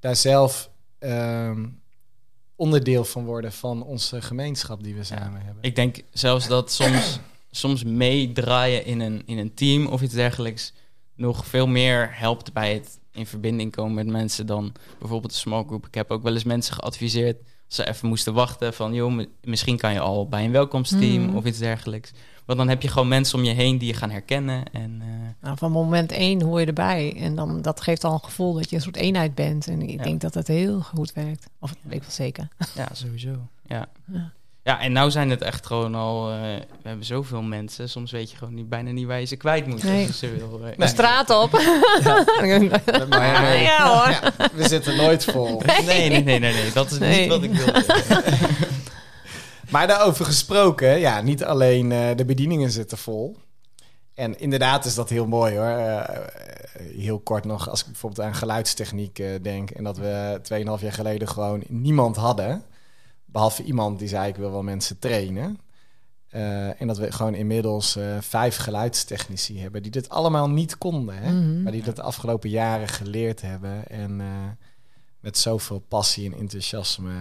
daar zelf... Um, onderdeel van worden van onze gemeenschap die we samen hebben. Ik denk zelfs dat soms, soms meedraaien in een, in een team of iets dergelijks nog veel meer helpt bij het in verbinding komen met mensen dan bijvoorbeeld een small group. Ik heb ook wel eens mensen geadviseerd ze even moesten wachten van joh, misschien kan je al bij een welkomsteam mm. of iets dergelijks. Want dan heb je gewoon mensen om je heen die je gaan herkennen. En, uh... nou, van moment één hoor je erbij. En dan, dat geeft al een gevoel dat je een soort eenheid bent. En ik ja. denk dat dat heel goed werkt. Of dat weet ik wel zeker. Ja, sowieso. Ja. ja. Ja, en nou zijn het echt gewoon al... Uh, we hebben zoveel mensen. Soms weet je gewoon niet, bijna niet waar je ze kwijt moet. Nee. Als je wil, uh, de straat op. ja. (laughs) maar, nee. ja, hoor. Ja, we zitten nooit vol. Nee, nee, nee, nee. nee. Dat is nee. niet wat ik wil. (laughs) maar daarover gesproken, ja, niet alleen uh, de bedieningen zitten vol. En inderdaad is dat heel mooi hoor. Uh, heel kort nog, als ik bijvoorbeeld aan geluidstechniek uh, denk... en dat we 2,5 jaar geleden gewoon niemand hadden... behalve iemand die zei ik wil wel mensen trainen... Uh, en dat we gewoon inmiddels vijf geluidstechnici hebben... die dit allemaal niet konden, hè? Mm -hmm. maar die dat de afgelopen jaren geleerd hebben... en met zoveel passie en enthousiasme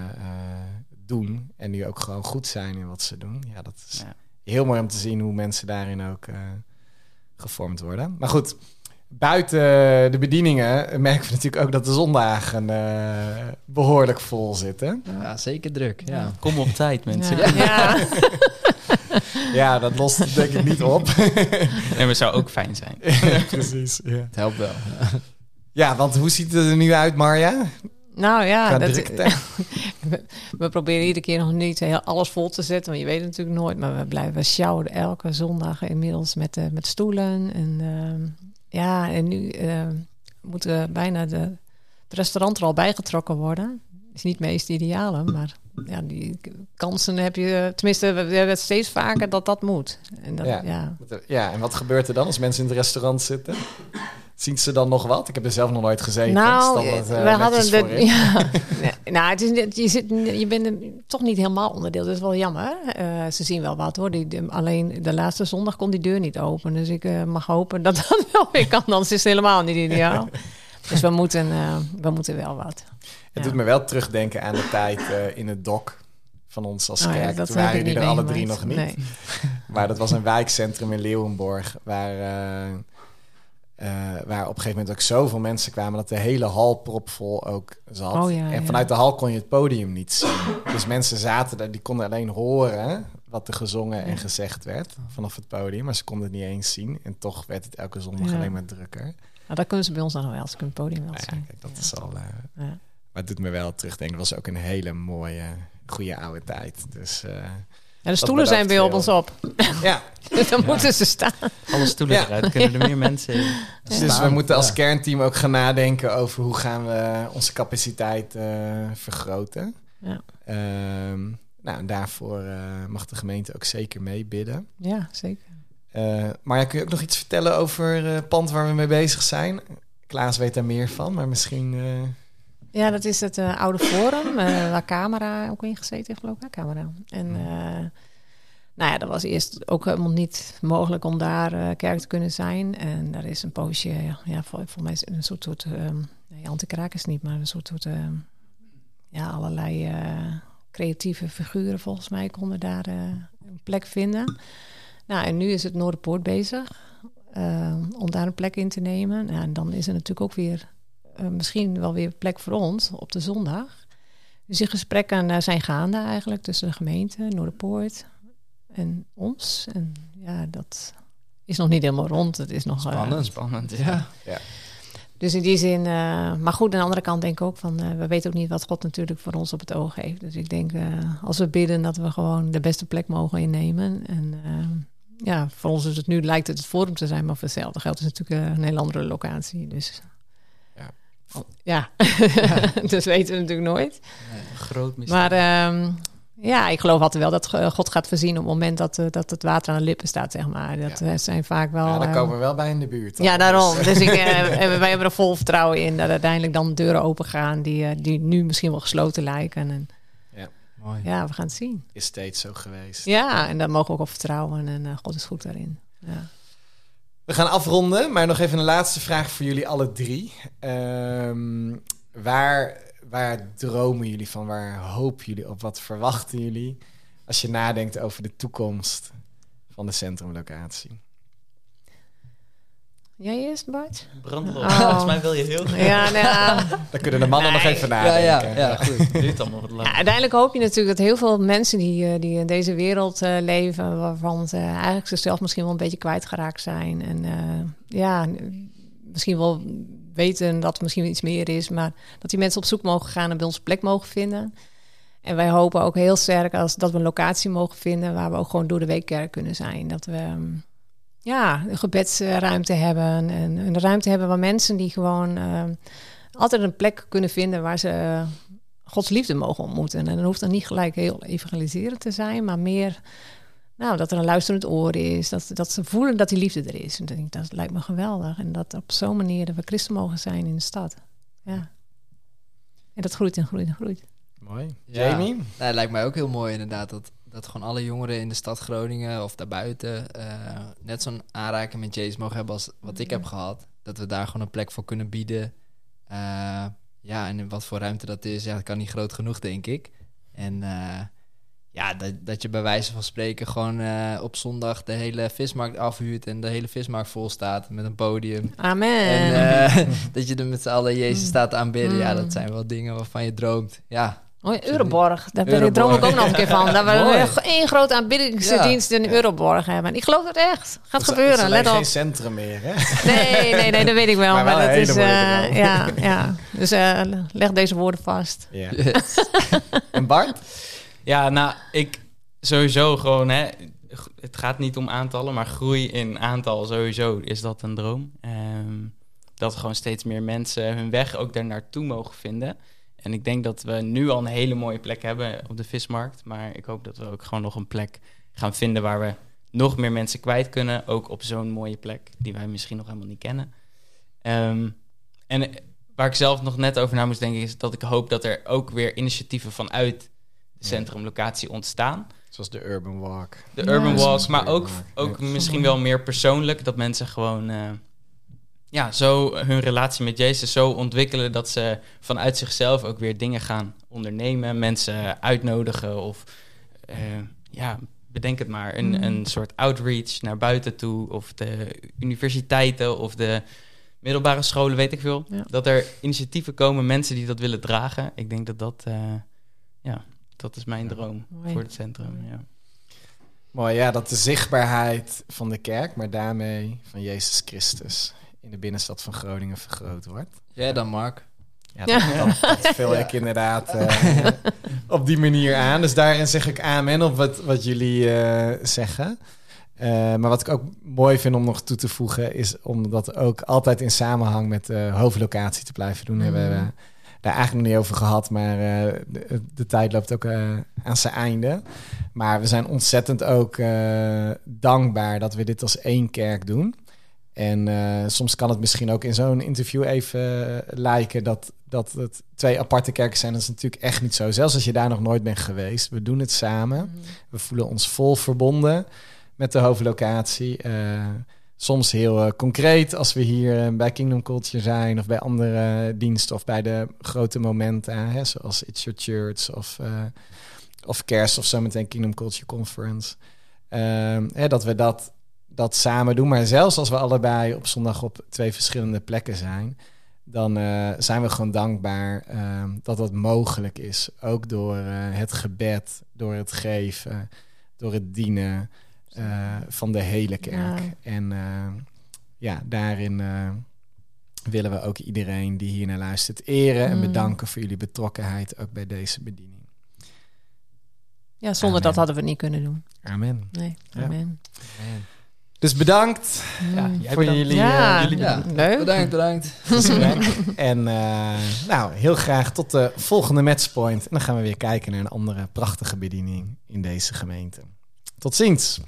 doen en nu ook gewoon goed zijn in wat ze doen. Ja, dat is ja. heel mooi om te zien hoe mensen daarin ook uh, gevormd worden. Maar goed, buiten de bedieningen merken we natuurlijk ook dat de zondagen uh, behoorlijk vol zitten. Ja, zeker druk. Ja. Kom op tijd, mensen. Ja, ja. ja (laughs) dat lost het denk ik niet op. (laughs) en we zou ook fijn zijn. (laughs) precies. Ja. Het helpt wel. Ja, want hoe ziet het er nu uit, Marja? Nou ja, dat, we, (laughs) we proberen iedere keer nog niet heel alles vol te zetten, want je weet het natuurlijk nooit. Maar we blijven sjouwen elke zondag inmiddels met, de met stoelen. En ehm, ja, en nu ehm, moeten bijna de, het restaurant er al bijgetrokken worden. Is niet het meest ideale, maar ja, die kansen heb je... Tenminste, we we hebben het steeds vaker dat dat moet. En dat, Ja. ja. Ja, en wat gebeurt er dan als mensen in het restaurant zitten? Zien ze dan nog wat? Ik heb er zelf nog nooit gezeten. Nou, dat, eh, we hadden de, (laughs) ja, (laughs) nou, het is, net- je, zit, je bent toch niet helemaal onderdeel. Dat is wel jammer. Eh, ze zien wel wat hoor. Die, de- alleen de laatste zondag kon die deur niet open. Dus ik eh, mag hopen dat (laughs) dat wel weer kan. Anders is het helemaal niet ideaal. dus we moeten, we moeten wel wat. Het Ja. doet me wel terugdenken aan de tijd in het dok van ons als Oh ja, kerk. dat Toen waren jullie er alle drie nog niet. Nee. Maar dat was een wijkcentrum in Leeuwenborg. Waar, eh, waar op een gegeven moment ook zoveel mensen kwamen... dat de hele hal propvol ook zat. Oh ja, en ja. vanuit de hal kon je het podium niet zien. Dus mensen zaten daar, die konden alleen horen... wat er gezongen en gezegd werd vanaf het podium. Maar ze konden het niet eens zien. En toch werd het elke zondag Ja. alleen maar drukker. Nou, dat kunnen ze bij ons nog wel. Ze kunnen het podium wel ja, zien. kijk, dat is al... eh, Ja. maar het doet me wel terugdenken. Het was ook een hele mooie, goede oude tijd. Dus eh, de stoelen zijn weer op ons op. ja, Dus (laughs) dan moeten ze staan. Alle stoelen Ja. eruit, kunnen er meer mensen in. dus we moeten als kernteam ook gaan nadenken over hoe gaan we onze capaciteit eh, vergroten. Ja. Ehm, nou, en daarvoor eh, mag de gemeente ook zeker meebidden. Ja, zeker. Eh maar ja, kun je ook nog iets vertellen over eh, het pand waar we mee bezig zijn? Klaas weet daar meer van, maar misschien... Ja, dat is het eh, oude forum, eh, waar Camera ook in gezeten heeft, geloof ik. Camera. En eh, nou ja, dat was eerst ook helemaal niet mogelijk om daar kerk te kunnen zijn. En daar is een poosje, ja, vol- volgens mij is een soort, soort nee, anti-kraak is niet, maar een soort, soort ja, allerlei creatieve figuren volgens mij konden daar een plek vinden. Nou, en nu is het Noorderpoort bezig om daar een plek in te nemen. Nou, en dan is er natuurlijk ook weer eh, misschien wel weer plek voor ons op de zondag. Dus die gesprekken eh, zijn gaande eigenlijk tussen de gemeente, Noorderpoort en ons. En ja, dat is nog niet helemaal rond. Het is nog eh, Spannend. Spannend. Ja. dus in die zin, eh, maar goed, aan de andere kant denk ik ook van, eh, we weten ook niet wat God natuurlijk voor ons op het oog heeft. Dus ik denk, eh, als we bidden, dat we gewoon de beste plek mogen innemen. En eh, ja, voor ons is het nu, lijkt het het forum te zijn, maar voor hetzelfde geldt is natuurlijk een hele andere locatie. Dus Ja. Oh, ja, dus (laughs) weten we natuurlijk nooit. Groot mysterie. Maar ehm, ja, ik geloof altijd wel dat eh, God gaat voorzien op het moment dat, eh, dat het water aan de lippen staat, zeg maar. Dat Ja. eh, zijn vaak wel... ja, daar komen we wel bij in de buurt. ja, daarom. Dus, Dus ik, (laughs) en wij hebben er vol vertrouwen in dat uiteindelijk dan deuren open gaan die, die nu misschien wel gesloten lijken. En Mooi. ja, we gaan het zien. is steeds zo geweest. Ja, en daar mogen we ook op vertrouwen en God is goed daarin. Ja. We gaan afronden, maar nog even een laatste vraag voor jullie alle drie. Ehm, waar, waar dromen jullie van? Waar hopen jullie op? Wat verwachten jullie als je nadenkt over de toekomst van de centrumlocatie? Jij eerst, Bart? Brandlos. Oh. Volgens mij wil je heel graag. Ja, nou, ja. Dan kunnen de mannen nog even Ja, nadenken. ja, ja, goed. Het duurt allemaal wat Ja, langer. uiteindelijk hoop je natuurlijk dat heel veel mensen die, eh, die in deze wereld eh, leven, waarvan ze eigenlijk zichzelf misschien wel een beetje kwijtgeraakt zijn. En eh, ja, misschien wel weten dat er misschien iets meer is, maar dat die mensen op zoek mogen gaan en bij ons plek mogen vinden. En wij hopen ook heel sterk als, dat we een locatie mogen vinden waar we ook gewoon door de week kerk kunnen zijn. Dat we ehm, ja, een gebedsruimte hebben en een ruimte hebben waar mensen die gewoon ehm, altijd een plek kunnen vinden waar ze eh, Gods liefde mogen ontmoeten. En dan hoeft dat niet gelijk heel evangeliserend te zijn, maar meer nou, dat er een luisterend oor is. Dat, dat ze voelen dat die liefde er is. En ik denk, dat lijkt me geweldig. En dat op zo'n manier dat we christen mogen zijn in de stad. Ja. En dat groeit en groeit en groeit. Mooi. Ja. Jamie? Nou, het lijkt mij ook heel mooi inderdaad dat, dat gewoon alle jongeren in de stad Groningen of daarbuiten eh, net zo'n aanraking met Jezus mogen hebben als wat ik heb gehad. Dat we daar gewoon een plek voor kunnen bieden. Eh, ja, en wat voor ruimte dat is, ja, dat kan niet groot genoeg, denk ik. En eh, ja, dat, dat je bij wijze van spreken gewoon op zondag de hele vismarkt afhuurt en de hele vismarkt vol staat met een podium. Amen. En (laughs) dat je er met z'n allen Jezus Mm. staat aanbidden. Ja, Mm. dat zijn wel dingen waarvan je droomt. Ja, Oh, ja, Euroborg. Daar ben ik, Euroborg. droom ik ook nog een keer van. Dat we één grote aanbiedingsdienst in Euroborg hebben. Ik geloof dat echt. Gaat Het is gebeuren, alleen let op. geen centrum meer, hè? Nee, nee, nee, dat weet ik wel. Maar Maar, dat is, eh, droom. ja, ja. Dus eh, leg deze woorden vast. Ja. Yes. (laughs) En Bart? Ja, nou, ik sowieso gewoon, hè. Het gaat niet om aantallen, maar groei in aantal sowieso is dat een droom. Ehm, dat gewoon steeds meer mensen hun weg ook daar naartoe mogen vinden. En ik denk dat we nu al een hele mooie plek hebben op de vismarkt. Maar ik hoop dat we ook gewoon nog een plek gaan vinden waar we nog meer mensen kwijt kunnen. Ook op zo'n mooie plek die wij misschien nog helemaal niet kennen. Ehm, en eh, waar ik zelf nog net over na moest denken, is dat ik hoop dat er ook weer initiatieven vanuit de centrumlocatie ontstaan. Zoals de Urban Walk. De Ja, Urban Walk, maar ook, ook ja. misschien wel meer persoonlijk. Dat mensen gewoon eh, ja, zo hun relatie met Jezus zo ontwikkelen dat ze vanuit zichzelf ook weer dingen gaan ondernemen. Mensen uitnodigen of eh, ja, bedenk het maar. Een, Mm. een soort outreach naar buiten toe. Of de universiteiten of de middelbare scholen, weet ik veel. Ja. Dat er initiatieven komen, mensen die dat willen dragen. Ik denk dat dat, eh, ja, dat is mijn droom Mooi. voor het centrum. Ja. Mooi, ja, dat de zichtbaarheid van de kerk, maar daarmee van Jezus Christus in de binnenstad van Groningen vergroot wordt. Jij dan, Mark? Ja, dat, dat, dat vul ik inderdaad (laughs) eh, op die manier aan. Dus daarin zeg ik amen op wat, wat jullie eh, zeggen. Eh, maar wat ik ook mooi vind om nog toe te voegen, is om dat ook altijd in samenhang met de hoofdlocatie te blijven doen. Hebben we Mhm. daar eigenlijk nog niet over gehad, maar eh, de, de tijd loopt ook eh, aan zijn einde. Maar we zijn ontzettend ook eh, dankbaar dat we dit als één kerk doen. En eh, soms kan het misschien ook in zo'n interview even eh, lijken dat, dat het twee aparte kerken zijn. Dat is natuurlijk echt niet zo. Zelfs als je daar nog nooit bent geweest. We doen het samen. We voelen ons vol verbonden met de hoofdlocatie. Eh, soms heel concreet als we hier bij Kingdom Culture zijn... of bij andere diensten of bij de grote momenten... Hè, zoals It's Your Church of, of Kerst of zometeen Kingdom Culture Conference. Ehm, hè, dat we dat, dat samen doen. Maar zelfs als we allebei op zondag op twee verschillende plekken zijn... dan eh, zijn we gewoon dankbaar ehm, dat dat mogelijk is. Ook door eh, het gebed, door het geven, door het dienen eh, van de hele kerk. Ja. En eh, ja, daarin willen we ook iedereen die hier naar luistert eren en Mm. bedanken voor jullie betrokkenheid ook bij deze bediening. Ja, zonder Amen. dat hadden we het niet kunnen doen. Amen. Nee, Ja. amen. Dus bedankt Ja, Mm. jij voor bedankt. jullie, Ja. eh, jullie Ja, Leuk. bedankt, bedankt. (laughs) en eh, nou, heel graag tot de volgende matchpoint. En dan gaan we weer kijken naar een andere prachtige bediening in deze gemeente. Tot ziens.